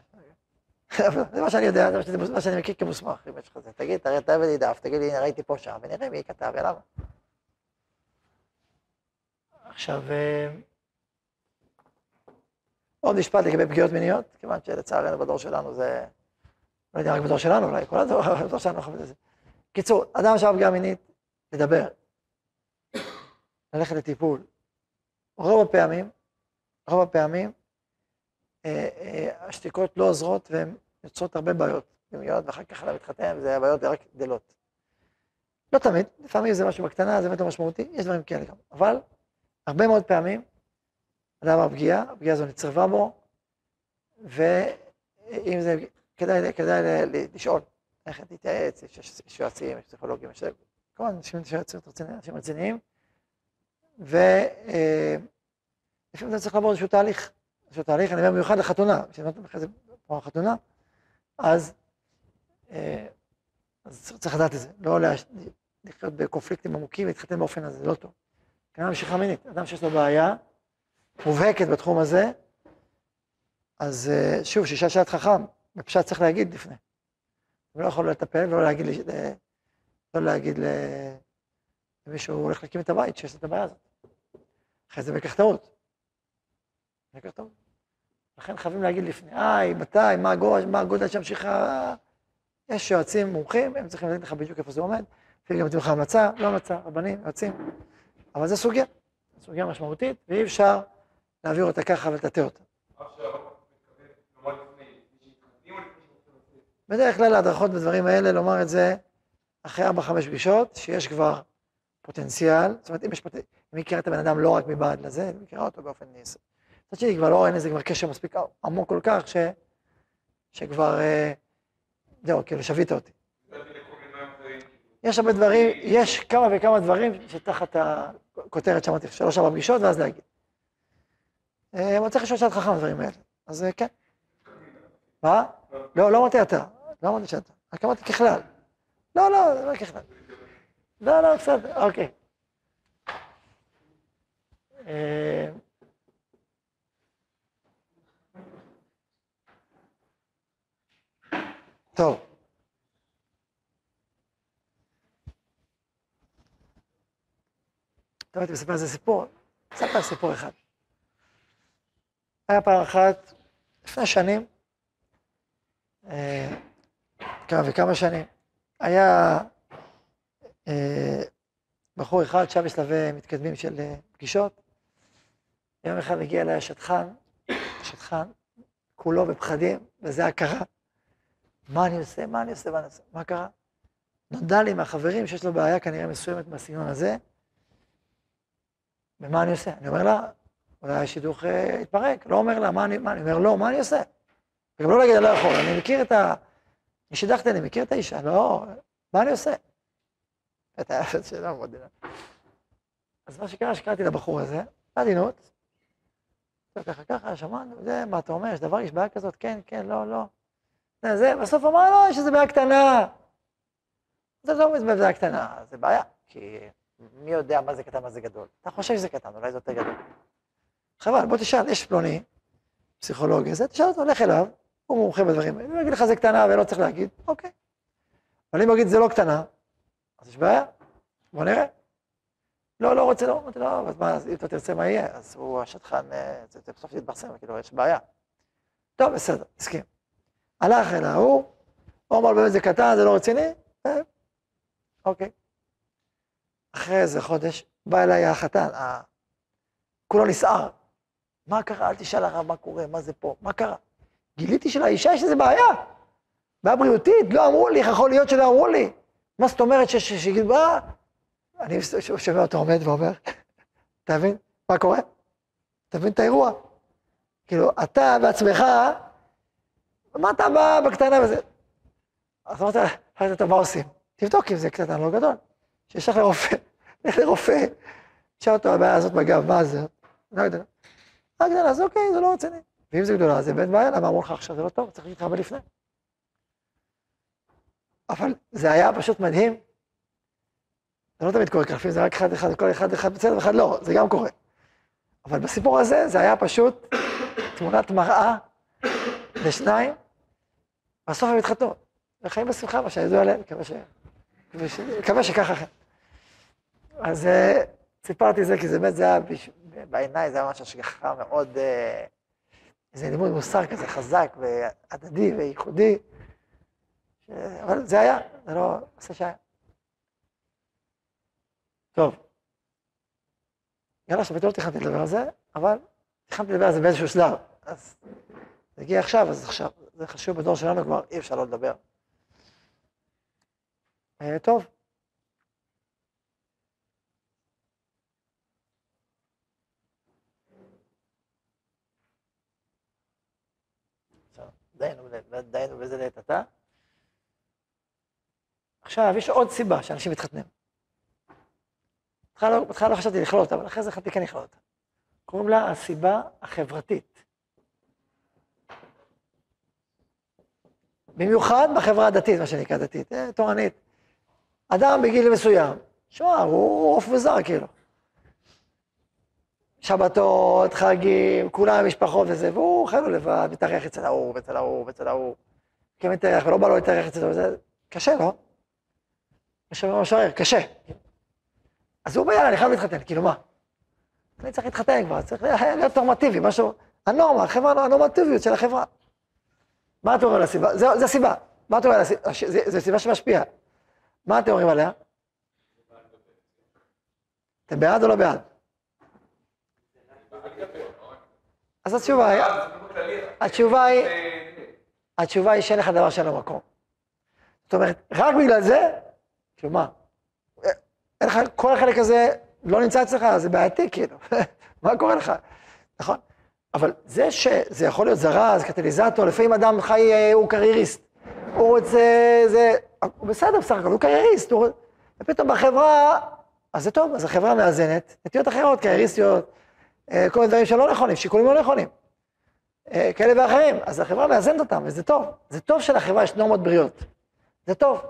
זה מה שאני יודע, זה מה שאני מכיר כמוסמך, אם יש לך זה. תגיד, תראה, תראה לי דף, תגיד לי, ראיתי פה שם, ונראה מי כתב ולמה. עכשיו, אה, עוד משפט לגבי פגיעות מיניות, כיוון שלצערנו בדור שלנו זה, לא יודע, רק בדור שלנו אולי, כל הדור, בדור שלנו חווה את זה. קיצור, אדם שעבר פגיעה מינית, לדבר, ללכת לטיפול. רוב הפעמים, רוב הפעמים, אה, אה, השתיקות לא עוזרות והן יוצרות הרבה בעיות פנימיות, ואחר כך להתחתן, וזה הבעיות רק גדלות. לא תמיד, לפעמים זה משהו בקטנה, זה באמת לא משמעותי, יש דברים כאלה גם. אבל הרבה מאוד פעמים, אדם עבר פגיעה, הפגיעה הזו נצרבה בו, ואם זה, כדאי, כדאי לשאול, איך להתייעץ, יש יועצים, יש פסיכולוגים, יש כמובן אנשים אנשים רציניים, ולפעמים זה צריך לעבור איזשהו תהליך, איזשהו תהליך, אני אומר במיוחד לחתונה, כשאני אחרי זה פה חתונה, אז, אה, אז צריך לדעת את זה, לא לחיות בקונפליקטים עמוקים ולהתחתן באופן הזה, זה לא טוב. כנראה משיכה מינית, אדם שיש לו בעיה מובהקת בתחום הזה, אז אה, שוב, שישאל שאלת חכם, בפשט צריך להגיד לפני. הוא לא יכול לטפל ולא להגיד, לא להגיד למישהו, הוא הולך להקים את הבית, שיש את הבעיה הזאת. אחרי זה בכך טעות. בכך טעות. לכן חייבים להגיד לפני, היי, מתי, מה הגודל, מה הגודל שהמשיכה... יש יועצים מומחים, הם צריכים להגיד לך בדיוק איפה זה עומד, אפילו גם נותנים לך המלצה, לא המלצה, רבנים, יועצים, אבל זו סוגיה, סוגיה משמעותית, ואי אפשר להעביר אותה ככה ולטאטא אותה. בדרך כלל ההדרכות בדברים האלה, לומר את זה אחרי 4-5 פגישות, שיש כבר פוטנציאל, זאת אומרת, אם יש פוטנציאל, היא מכירה את הבן אדם לא רק מבעד לזה, היא מכירה אותו באופן ניס. מצד שני, כבר לא, אין לזה כבר קשר מספיק עמוק כל כך, ש, שכבר, אה, זהו, כאילו, שווית אותי. יש הרבה דברים, יש כמה וכמה דברים שתחת הכותרת שאמרתי, שלוש-ארבע פגישות, ואז להגיד. אה, אני צריך לשאול שאלת חכם בדברים האלה, אז אה, כן. מה? לא, לא אמרתי אתה, לא אמרתי שאתה, רק אמרתי ככלל. לא, לא, לא ככלל. לא, לא, בסדר, אוקיי. אה, טוב. טוב, הייתי מספר איזה סיפור, אספר סיפור אחד. היה פעם אחת, לפני שנים, אה, כמה וכמה שנים, היה אה, בחור אחד שהיה בשלבי מתקדמים של אה, פגישות, יום אחד הגיע אליי השטחן, השטחן, כולו בפחדים, וזה הכרה. מה אני עושה, מה אני עושה, מה אני עושה, מה קרה? נודע לי מהחברים שיש לו בעיה כנראה מסוימת בסגנון הזה, ומה אני עושה? אני אומר לה, אולי השידוך יתפרק, לא אומר לה, מה אני, מה אני אומר, לא, מה אני עושה? וגם לא להגיד, אני לא יכול, אני מכיר את ה... מי שידכתי, אני מכיר את האישה, לא, מה אני עושה? היחד שלה מאוד אז מה שקרה, שקראתי לבחור הזה, בעדינות, ככה ככה, שמענו, זה, מה אתה אומר, יש דבר, יש בעיה כזאת, כן, כן, לא, לא. זה, זה, בסוף אמר, לא, יש איזה בעיה קטנה. זה לא בעיה קטנה, זה בעיה, כי מי יודע מה זה קטן, מה זה גדול. אתה חושב שזה קטן, אולי זה יותר גדול. חבל, בוא תשאל, יש פלוני, פסיכולוג, זה, תשאל אותו, לך אליו, הוא מומחה בדברים האלה, הוא יגיד לך זה קטנה ולא צריך להגיד, אוקיי. אבל אם הוא יגיד זה לא קטנה, אז יש בעיה, בוא נראה. לא, לא רוצה, לא, אמרתי לו, לא, אז מה, אם אתה תרצה מה יהיה, אז הוא השטחן, אה, זה בסוף יתפרסם, כאילו, יש בעיה. טוב, בסדר, הסכים. הלך אל ההוא, הוא אמר באמת זה קטן, זה לא רציני, אה, אוקיי. אחרי איזה חודש, בא אליי החתן, כולו נסער. מה קרה? אל תשאל הרב מה קורה, מה זה פה, מה קרה? גיליתי שלאישה יש איזה בעיה. בעיה בריאותית, לא אמרו לי, איך יכול להיות שלא אמרו לי? מה זאת אומרת שגיד, מה? אני שומע אותו עומד ואומר, אתה מבין? מה קורה? אתה מבין את האירוע? כאילו, אתה בעצמך, מה אתה בא בקטנה וזה? אז אמרת, אחרי מה עושים? תבדוק אם זה קטנה לא גדול. שישלח לרופא, לך לרופא, תשאל אותו הבעיה הזאת בגב, מה זה? לא יודע. מה גדולה, אז אוקיי, זה לא רציני. ואם זה גדולה, זה בן בעיה, למה אמרו לך עכשיו זה לא טוב, צריך להתחבר לפני. אבל זה היה פשוט מדהים. זה לא תמיד קורה ככה, לפעמים זה רק אחד אחד, כל אחד אחד בסדר, ואחד לא, זה גם קורה. אבל בסיפור הזה, זה היה פשוט תמונת מראה לשניים, בסוף הם התחתנו, וחיים בשמחה, מה שידוע עליהם, מקווה שככה. אז אה, סיפרתי זה, כי זה באמת, זה היה, בעיניי זה היה ממש השגחה מאוד, אה, איזה לימוד מוסר כזה חזק והדדי וייחודי. אבל זה היה, זה לא נושא שהיה. טוב. יאללה, שבאמת לא תכננתי לדבר על זה, אבל תכננתי לדבר על זה באיזשהו שלב. אז זה הגיע עכשיו, אז עכשיו. זה חשוב בדור שלנו כבר, אי אפשר לא לדבר. אה, טוב. עכשיו, יש עוד סיבה שאנשים מתחתנים. בהתחלה לא, לא חשבתי לכלול אותה, אבל אחרי זה החלטתי כן לכלול אותה. קוראים לה הסיבה החברתית. במיוחד בחברה הדתית, מה שנקרא דתית, אה, תורנית. אדם בגיל מסוים, שמע, הוא עוף וזר כאילו. שבתות, חגים, כולם משפחות וזה, והוא חי לו לבד, מתארח אצל ההוא, ואצל ההוא, ואצל ההוא. כן מתארח, ולא בא לו להתארח אצל זה קשה, לא? יש שם משורר, קשה. אז הוא אומר, יאללה, אני חייב להתחתן, כאילו מה? אני צריך להתחתן כבר, צריך להיות נורמטיבי, משהו, הנורמה, החברה, הנורמטיביות של החברה. מה אתה אומר על הסיבה? זה הסיבה. מה אתה אומר על הסיבה? זו סיבה שמשפיעה. מה אתם אומרים עליה? אתם בעד או לא בעד? אז התשובה היא, התשובה היא, התשובה היא שאין לך דבר שאין לו מקום. זאת אומרת, רק בגלל זה, כאילו מה, אין לך, כל החלק הזה לא נמצא אצלך, זה בעייתי כאילו, מה קורה לך? נכון? אבל זה שזה יכול להיות זרז, קטליזטור, לפעמים אדם חי, אה, הוא קרייריסט, הוא רוצה, זה, הוא בסדר בסך הכל, הוא קרייריסט, הוא, ופתאום בחברה, אז זה טוב, אז החברה מאזנת, נטיות אחרות, קרייריסטיות, אה, כל מיני דברים שלא נכונים, שיקולים לא נכונים, אה, כאלה ואחרים, אז החברה מאזנת אותם, וזה טוב, זה טוב שלחברה יש נורמות בריאות, זה טוב,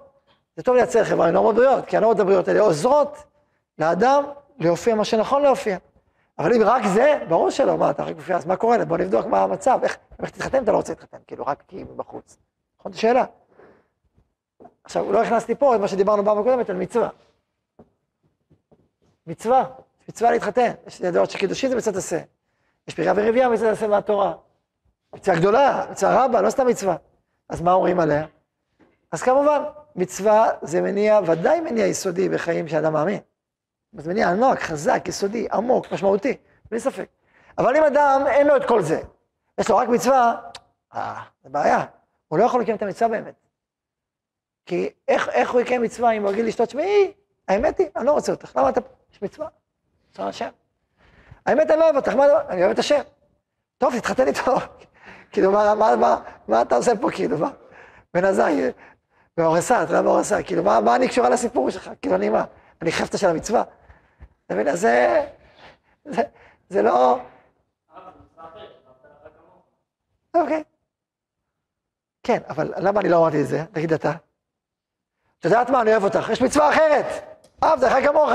זה טוב לייצר חברה עם נורמות בריאות, כי הנורמות הבריאות האלה עוזרות לאדם להופיע מה שנכון להופיע. אבל אם רק זה, ברור שלא, מה, אתה רק מופיע, אז מה קורה? בוא נבדוק מה המצב, איך, איך תתחתן אם אתה לא רוצה להתחתן, כאילו, רק כי מבחוץ. נכון, זו שאלה. עכשיו, לא הכנסתי פה את מה שדיברנו פעם הקודמת על מצווה. מצווה, מצווה להתחתן. יש דעות שקידושין זה מצוות עשה. יש פרייה ורבייה מצוות עשה מהתורה. מצווה גדולה, מצווה רבה, לא סתם מצווה. אז מה אומרים עליה? אז כמובן, מצווה זה מניע, ודאי מניע יסודי בחיים של אדם מאמין. זה מניע ענק, חזק, יסודי, עמוק, משמעותי, בלי ספק. אבל אם אדם אין לו את כל זה, יש לו רק מצווה, אה, זה בעיה. הוא לא יכול לקיים את המצווה באמת. כי איך, איך הוא יקיים מצווה אם הוא רגיל לשתות, שמעי, האמת היא, אני לא רוצה אותך, למה אתה, יש מצווה, רצון השם. האמת, אני לא אוהב אותך, מה, אני אוהב את השם. טוב, תתחתן איתו. כאילו, מה, מה, מה, מה אתה עושה פה, כאילו, מה? בן עזאי, באורסה, אתה יודע באורסה, כאילו, מה, מה אני קשורה לסיפור שלך? כאילו, אני מה, אני חפצה של המצווה. אתה מבין? אז זה, זה, זה לא... אוקיי. כן, אבל למה אני לא אמרתי את זה? תגיד אתה. את יודעת מה? אני אוהב אותך. יש מצווה אחרת. אהבת לך כמוך.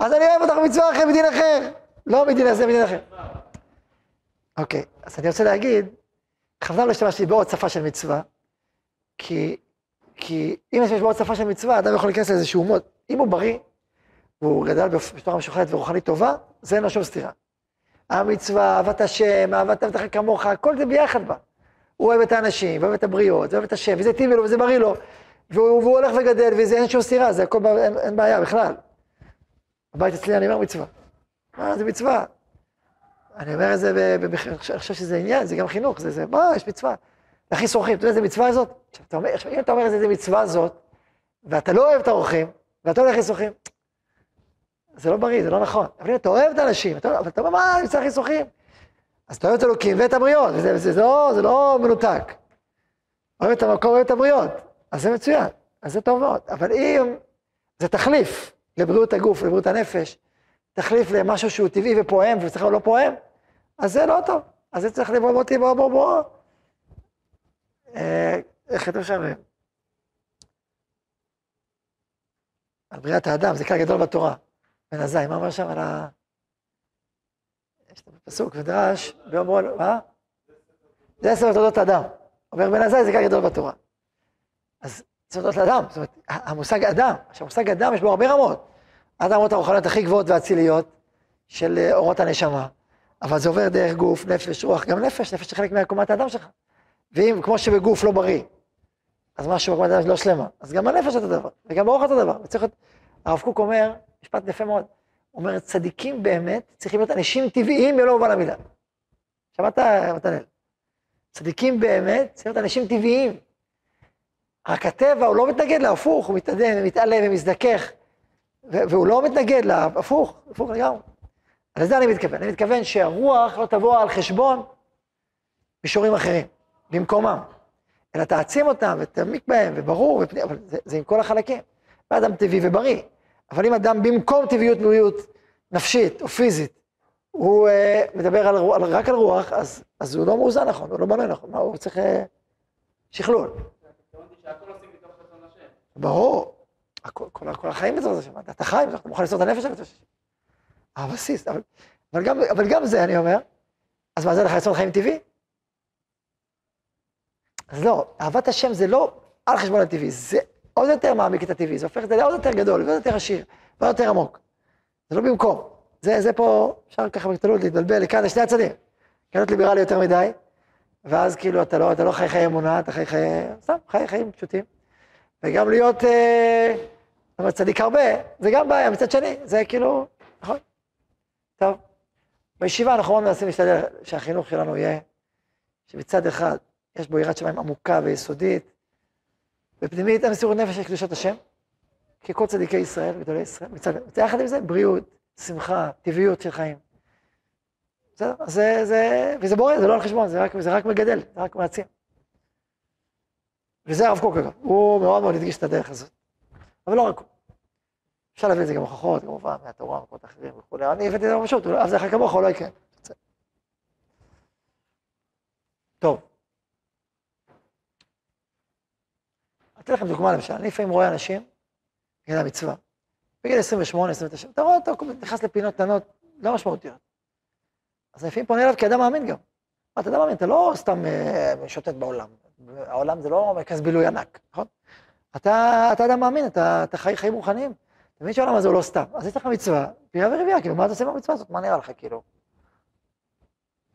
אז אני אוהב אותך במצווה אחרת, מדין אחר. לא מדין הזה, מדין אחר. אוקיי, אז אני רוצה להגיד, בכוונה לא השתמשתי בעוד שפה של מצווה, כי, כי אם יש בעוד שפה של מצווה, אדם יכול להיכנס לאיזשהו מוד. אם הוא בריא, והוא גדל בתורה משוחדת ורוחנית טובה, זה אין לו שום סתירה. המצווה, אהבת השם, אהבת לך כמוך, הכל זה ביחד בה. הוא אוהב את האנשים, ואוהב את הבריות, ואוהב את השם, וזה טבעי לו וזה בריא לו, והוא, והוא הולך וגדל, וזה אין שום סתירה, זה הכל, אין, אין בעיה בכלל. הבית אצלי אני אומר מצווה. מה, זה מצווה. אני אומר את זה, אני חושב שזה עניין, זה גם חינוך, זה, זה, מה, יש מצווה. להכניס אורחים, אתה יודע איזה מצווה זאת? עכשיו, אתה אומר, אם אתה אומר איזה מצווה זאת, ואתה לא אוהב את האורחים, ואתה לא להכניס זה לא בריא, זה לא נכון. אבל אם אתה אוהב את האנשים, אבל אתה אומר, מה, אני צריך להכניס? אז אתה אוהב את אלוקים ואת הבריות, וזה, זה, זה, לא, זה לא מנותק. אוהב את המקום, אוהב את הבריות, אז זה מצוין, אז זה טוב מאוד. אבל אם זה תחליף לבריאות הגוף, לבריאות הנפש, תחליף למשהו שהוא טבעי ופועם, וצריך להיות לא פועם, אז זה לא טוב. אז זה צריך לבוא בוא בוא בוא. אה, איך כתוב שם? על בריאת האדם, זה כלל גדול בתורה. בן עזאי, מה אומר שם על ה... יש את הפסוק, ודרש, ואומרו לו, מה? זה עשר תולדות אדם. אומר בן עזאי, זה כלל גדול בתורה. אז זה תולדות לאדם, זאת אומרת, המושג אדם, עכשיו המושג אדם יש בו הרבה רמות. עד הרמות הרוחניות הכי גבוהות והאציליות של אה, אורות הנשמה, אבל זה עובר דרך גוף, נפש, רוח, גם נפש, נפש זה חלק מעקומת האדם שלך. ואם, כמו שבגוף לא בריא, אז משהו האדם לא שלמה, אז גם הנפש אותו דבר, וגם ברוח אותו דבר. וצריך להיות, הרב קוק אומר, משפט יפה מאוד, אומר, צדיקים באמת צריכים להיות אנשים טבעיים ולא מובן המילה. שמעת, מתנאל? צדיקים באמת צריכים להיות אנשים טבעיים. רק הטבע, הוא לא מתנגד להפוך, הוא מתעדן, מתעלה ומזדכך, והוא לא מתנגד להפוך, הפוך לגמרי. לזה אני מתכוון, אני מתכוון שהרוח לא תבוא על חשבון מישורים אחרים, במקומם. אלא תעצים אותם ותעמיק בהם, וברור, ופני, אבל זה, זה עם כל החלקים. אדם טבעי ובריא. אבל אם אדם במקום טבעיות בריאות נפשית או פיזית, הוא uh, מדבר על, על, רק על רוח, אז, אז הוא לא מאוזן נכון, הוא לא בנוי נכון, מה הוא צריך uh, שכלול. ברור, כל, כל, כל החיים בעזרת השם, אתה חי, אתה מוכן את הנפש שלך. הבסיס, אבל, אבל, גם, אבל גם זה אני אומר, אז מה זה לך יסוד חיים טבעי? אז לא, אהבת השם זה לא על חשבון הטבעי, זה עוד יותר מעמיק את הטבעי, זה הופך את זה לעוד יותר גדול, ועוד יותר עשיר, ועוד יותר עמוק. זה לא במקום. זה, זה פה, אפשר ככה בקטנות להתבלבל לכאן, לשני הצדדים. קטנות ליברלי יותר מדי, ואז כאילו אתה לא, אתה לא חי חיי אמונה, אתה חי חיי, סתם, חי חיים פשוטים. וגם להיות, אה, אומרת, צדיק הרבה, זה גם בעיה, מצד שני, זה כאילו, נכון? טוב. בישיבה אנחנו מאוד מנסים להשתדל שהחינוך שלנו יהיה, שמצד אחד יש בו יראת שמיים עמוקה ויסודית, ופנימית אין מסירות נפש של קדושת השם, ככל צדיקי ישראל וגדולי ישראל, מצד, יחד עם זה בריאות, שמחה, טבעיות של חיים. בסדר? זה, זה, וזה בורא, זה לא על חשבון, זה רק, זה רק מגדל, זה רק מעצים. וזה הרב קוק אגב, הוא מאוד מאוד הדגיש את הדרך הזאת. אבל לא רק הוא. אפשר להביא את זה גם הוכחות, כמובן, מהתורה, ומקומות אחרים וכולי. אני הבאתי את זה פשוט, אז זה אחר כמוך, לא יקרה. טוב. אתן לכם דוגמה למשל, אני לפעמים רואה אנשים, בגלל המצווה, בגיל 28, 29, אתה רואה אותו נכנס לפינות קטנות לא משמעותיות. אז לפעמים פונה אליו כאדם מאמין גם. אתה אדם מאמין, אתה לא סתם אה, שוטט בעולם. העולם זה לא מרכז בילוי ענק, נכון? אתה, אתה אדם מאמין, אתה, אתה חי חיים רוחניים. אתה מבין שהעולם הזה הוא לא סתם. אז יש לך מצווה, פירה ורבייה, כאילו, מה אתה עושה במצווה הזאת? מה נראה לך, כאילו?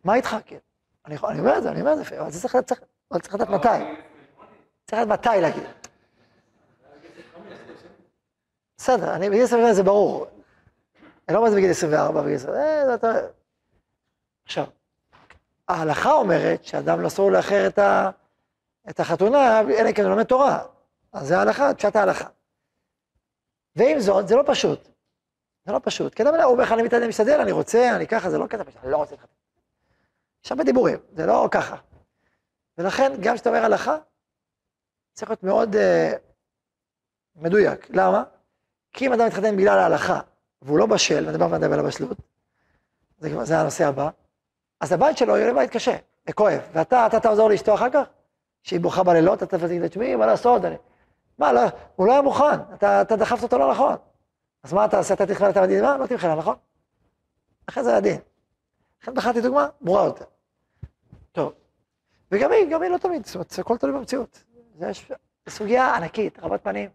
מה איתך, כאילו? אני, אני אומר את זה, אני אומר את זה, אבל צריך לדעת מתי. צריך לדעת מתי להגיד. בסדר, אני בגיל 25 זה ברור. אני לא אומר את זה בגיל 24, בגיל 24, אה, עכשיו, ההלכה אומרת שאדם לא אסור לאחר את, ה, את החתונה, אלא אם כן הוא לומד תורה. אז זה ההלכה, פשט ההלכה. ועם זאת, זה לא פשוט. זה לא פשוט. כי אדם אומר לך, אני מתעניין, משתדל, אני רוצה, אני ככה, זה לא כזה פשוט, אני לא רוצה להתחתן. יש הרבה דיבורים, זה לא ככה. ולכן, גם כשאתה אומר הלכה, צריך להיות מאוד uh, מדויק. למה? כי אם אדם מתחתן בגלל ההלכה, והוא לא בשל, ונדבר ונדבר על הבשלות, זה, זה הנושא הבא, אז הבית שלו יהיה לבית קשה וכואב. ואתה, אתה תעזור לאשתו אחר כך? שהיא בוכה בלילות, אתה תגיד לה, תשמעי, מה לעשות? אני... מה, לא, הוא לא היה מוכן, אתה, אתה דחפת אותו לא נכון. אז מה אתה עושה? אתה תכלל את המדינה? לא תמחלה, נכון? אחרי זה הדין. לכן בחרתי דוגמה ברורה יותר. טוב. וגם היא, גם היא לא תמיד, זאת אומרת, הכל תלוי במציאות. זה סוגיה ענקית, רבת פנים.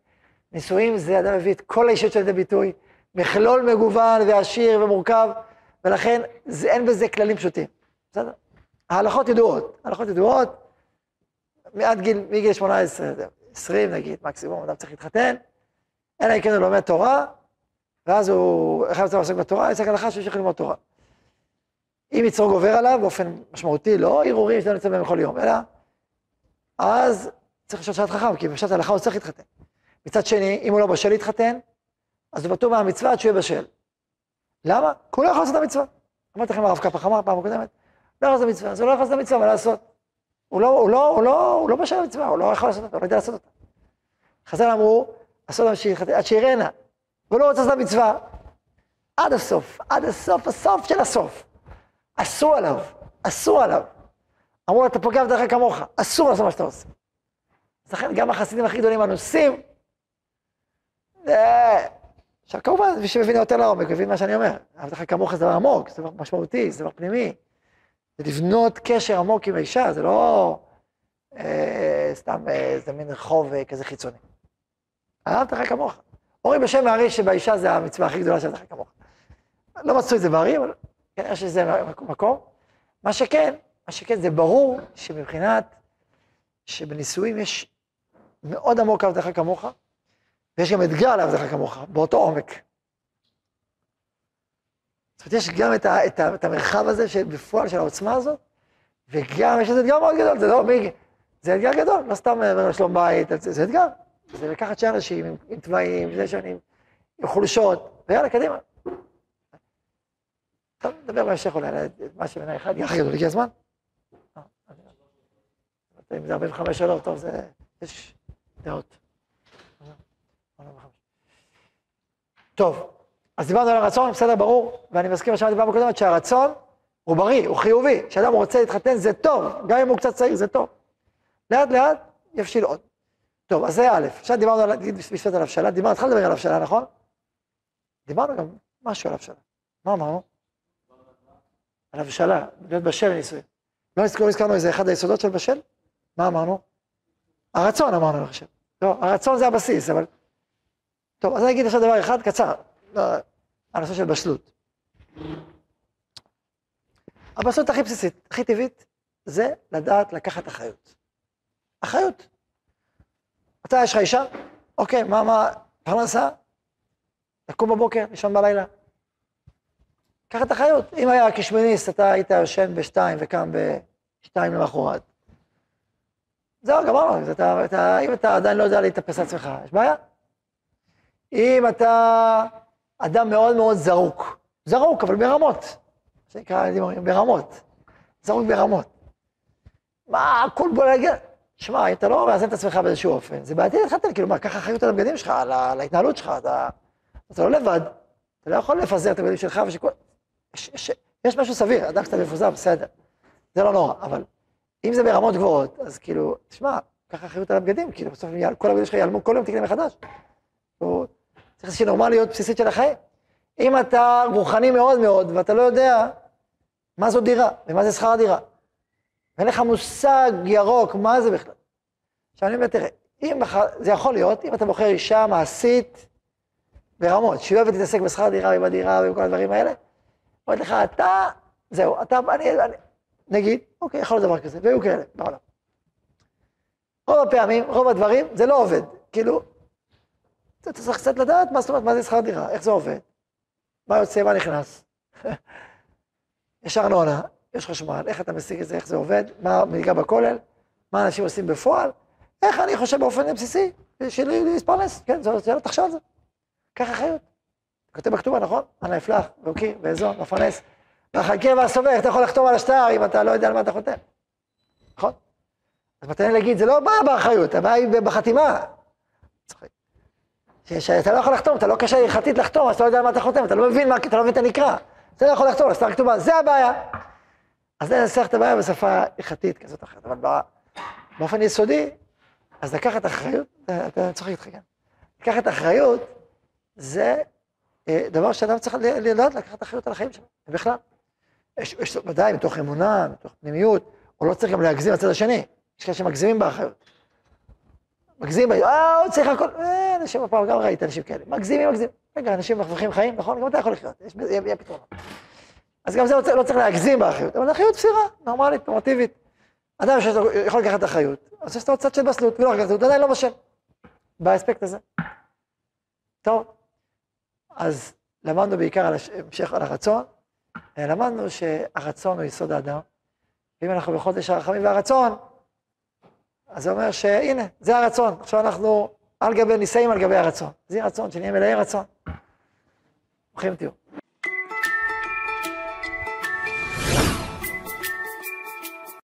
נישואים זה אדם מביא את כל האישיות של ידי ביטוי, מכלול מגוון ועשיר ומורכב, ולכן זה, אין בזה כללים פשוטים. בסדר? ההלכות ידועות, ההלכות ידועות, מעד גיל, מגיל 18, 20 נגיד, מקסימום, אדם צריך להתחתן, אלא אם כן הוא לומד תורה, ואז הוא, אחד צריך לעסוק בתורה, יצא הלכה שהוא ללמוד תורה. אם יצרו גובר עליו באופן משמעותי, לא ערעורים שאתה נמצא בהם כל יום, אלא אז צריך לשאול שאלת חכם, כי בשעת ההלכה הוא צריך להתחתן. מצד שני, אם הוא לא בשל להתחתן, אז הוא פטור מהמצווה עד שהוא יהיה בשל. למה? כי הוא לא יכול לעשות את המצווה. אמרתי לכם הרב קפח אמר פעם קודמת, לא יכול לעשות את המצווה, אז הוא לא יכול לעשות את המצווה, מה לעשות? הוא לא, הוא לא, הוא לא, הוא לא בשל למצווה, הוא לא יכול לעשות אותה, הוא לא יודע לעשות אותה. חז"ל אמרו, אסור להמשיך עד שיראנה, לא רוצה לעשות את המצווה. עד הסוף, עד הסוף, הסוף של הסוף. אסור עליו, אסור עליו. אמרו לו, אתה פוגע בדרך כמוך, אסור לעשות מה שאתה עושה. אז לכן גם החסידים הכי גדולים אנוסים, עכשיו כמובן, מי שמבין יותר לעומק, מבין מה שאני אומר. אהבת לך כמוך זה דבר עמוק, זה דבר משמעותי, זה דבר פנימי. זה לבנות קשר עמוק עם האישה, זה לא אה, סתם איזה מין רחוב אה, כזה חיצוני. אהבת לך כמוך. אומרים בשם הארי שבאישה זה המצווה הכי גדולה של לך כמוך. לא מצאו את זה בארי, אבל כנראה שזה מקום. מה שכן, מה שכן, זה ברור שמבחינת, שבנישואים יש מאוד עמוק אהבת לך כמוך, ויש גם אתגר לעבדך כמוך, באותו עומק. זאת אומרת, יש גם את, ה, את, ה, את המרחב הזה שבפועל של העוצמה הזאת, וגם יש איזה אתגר מאוד גדול, זה לא מי... זה אתגר גדול, לא סתם שלום בית, זה, זה אתגר. זה לקחת שני אנשים עם, עם תוואים, עם שנים, עם חולשות, ויאללה, קדימה. טוב, נדבר בהמשך אולי על מה שבעיניי אחד, יחד גדול, הגיע הזמן? אם זה 45 או לא, טוב, זה, יש דעות. טוב, אז דיברנו על הרצון, בסדר, ברור, ואני מסכים למה דיברנו קודם, שהרצון הוא בריא, הוא חיובי, כשאדם רוצה להתחתן זה טוב, גם אם הוא קצת צעיר זה טוב. לאט לאט יבשיל עוד. טוב, אז זה א', עכשיו דיברנו על, משפט על הבשלה, דיברנו, התחלנו לדבר על הבשלה, נכון? דיברנו גם משהו על הבשלה. מה אמרנו? על הבשלה, להיות בשל לנישואים. לא הזכרנו איזה אחד היסודות של בשל? מה אמרנו? הרצון אמרנו, אני חושב. לא, הרצון זה הבסיס, אבל... טוב, אז אני אגיד עכשיו דבר אחד קצר, לא, הנושא של בשלות. הבשלות הכי בסיסית, הכי טבעית, זה לדעת לקחת אחריות. אחריות. אתה, יש לך אישה? אוקיי, מה, מה, פרנסה? לקום בבוקר, לישון בלילה. קח את אחריות. אם היה כשמיניסט, אתה היית יושן בשתיים וקם בשתיים למחרת. זהו, גמרנו. אם אתה עדיין לא יודע להתאפס על עצמך, יש בעיה. אם אתה אדם מאוד מאוד זרוק, זרוק, אבל ברמות. זה נקרא, ילדים אומרים, ברמות. זרוק ברמות. מה, הכול בוא נגיד. שמע, אם אתה לא מאזן את עצמך באיזשהו אופן, זה בעייתי להתחתן, כאילו, מה, קח אחריות על הבגדים שלך, על, ההתנהלות שלך, אתה, אתה לא לבד, אתה לא יכול לפזר את הבגדים שלך ושכל... יש, יש, יש משהו סביר, אדם קצת מפוזר, בסדר, זה לא נורא, אבל אם זה ברמות גבוהות, אז כאילו, תשמע, קח אחריות על הבגדים, כאילו, בסוף כל הבגדים שלך ייעלמו כל יום תקנה מחדש. צריך איזושהי נורמליות בסיסית של החיים. אם אתה רוחני מאוד מאוד, ואתה לא יודע מה זו דירה, ומה זה שכר הדירה, ואין לך מושג ירוק, מה זה בכלל. עכשיו אני אומר, תראה, אם זה יכול להיות, אם אתה בוחר אישה מעשית ברמות, שהיא אוהבת להתעסק בשכר דירה ובדירה ובכל הדברים האלה, אומרת לך, אתה, זהו, אתה, אני, אני, נגיד, אוקיי, יכול להיות דבר כזה, והיו כאלה בעולם. רוב הפעמים, רוב הדברים, זה לא עובד. כאילו, אתה צריך קצת לדעת מה זאת אומרת, מה זה שכר דירה, איך זה עובד, מה יוצא, מה נכנס. יש ארנונה, יש חשמל, איך אתה משיג את זה, איך זה עובד, מה מלגה בכולל, מה אנשים עושים בפועל, איך אני חושב באופן בסיסי, שלי להתפרנס, כן, זה לא תחשוב על זה. קח אחריות. כותב בכתובה, נכון? אנא אפלח, והוקיר, ואזון, ופרנס. והחכה והסובר, איך אתה יכול לחתום על השטר אם אתה לא יודע על מה אתה חותם? נכון? אז מתנה להגיד, זה לא בעיה באחריות, הבעיה היא בחתימה. שאתה לא יכול לחתום, אתה לא קשה הלכתית לחתום, אז אתה לא יודע מה אתה חותם, אתה לא מבין מה, אתה לא מבין את הנקרא. אתה לא יכול לחתום, השטר כתובה, זה הבעיה. אז ננסח את הבעיה בשפה הלכתית כזאת אחרת, אבל באופן יסודי, אז לקחת אחריות, אתה צוחק איתך גם. לקחת אחריות, זה אה, דבר שאדם צריך לדעת לקחת אחריות על החיים שלו, בכלל. יש, יש ודאי, מתוך אמונה, מתוך פנימיות, הוא לא צריך גם להגזים לצד השני. יש כאלה שמגזימים באחריות. מגזימים, אה, הוא צריך הכל, אה, אנשים הפעם גם ראית אנשים כאלה, מגזימים, מגזימים. רגע, אנשים מרוויחים חיים, נכון? גם אתה יכול לחיות, יש, יהיה פתרונות. אז גם זה לא, לא צריך להגזים באחריות, אבל אחריות פסירה, נורמלית, נורמטיבית. אדם שיכול לקחת אחריות, אז יש לו צד של בשלות, ולא לקחת אחריות, עדיין לא בשל. באספקט הזה. טוב, אז למדנו בעיקר על המשך על הרצון, אה, למדנו שהרצון הוא יסוד האדם, ואם אנחנו בחודש הרחמים והרצון, אז זה אומר שהנה, זה הרצון, עכשיו אנחנו על גבי נישאים על גבי הרצון. זה רצון, שנהיה מלאי רצון. הולכים תהיו.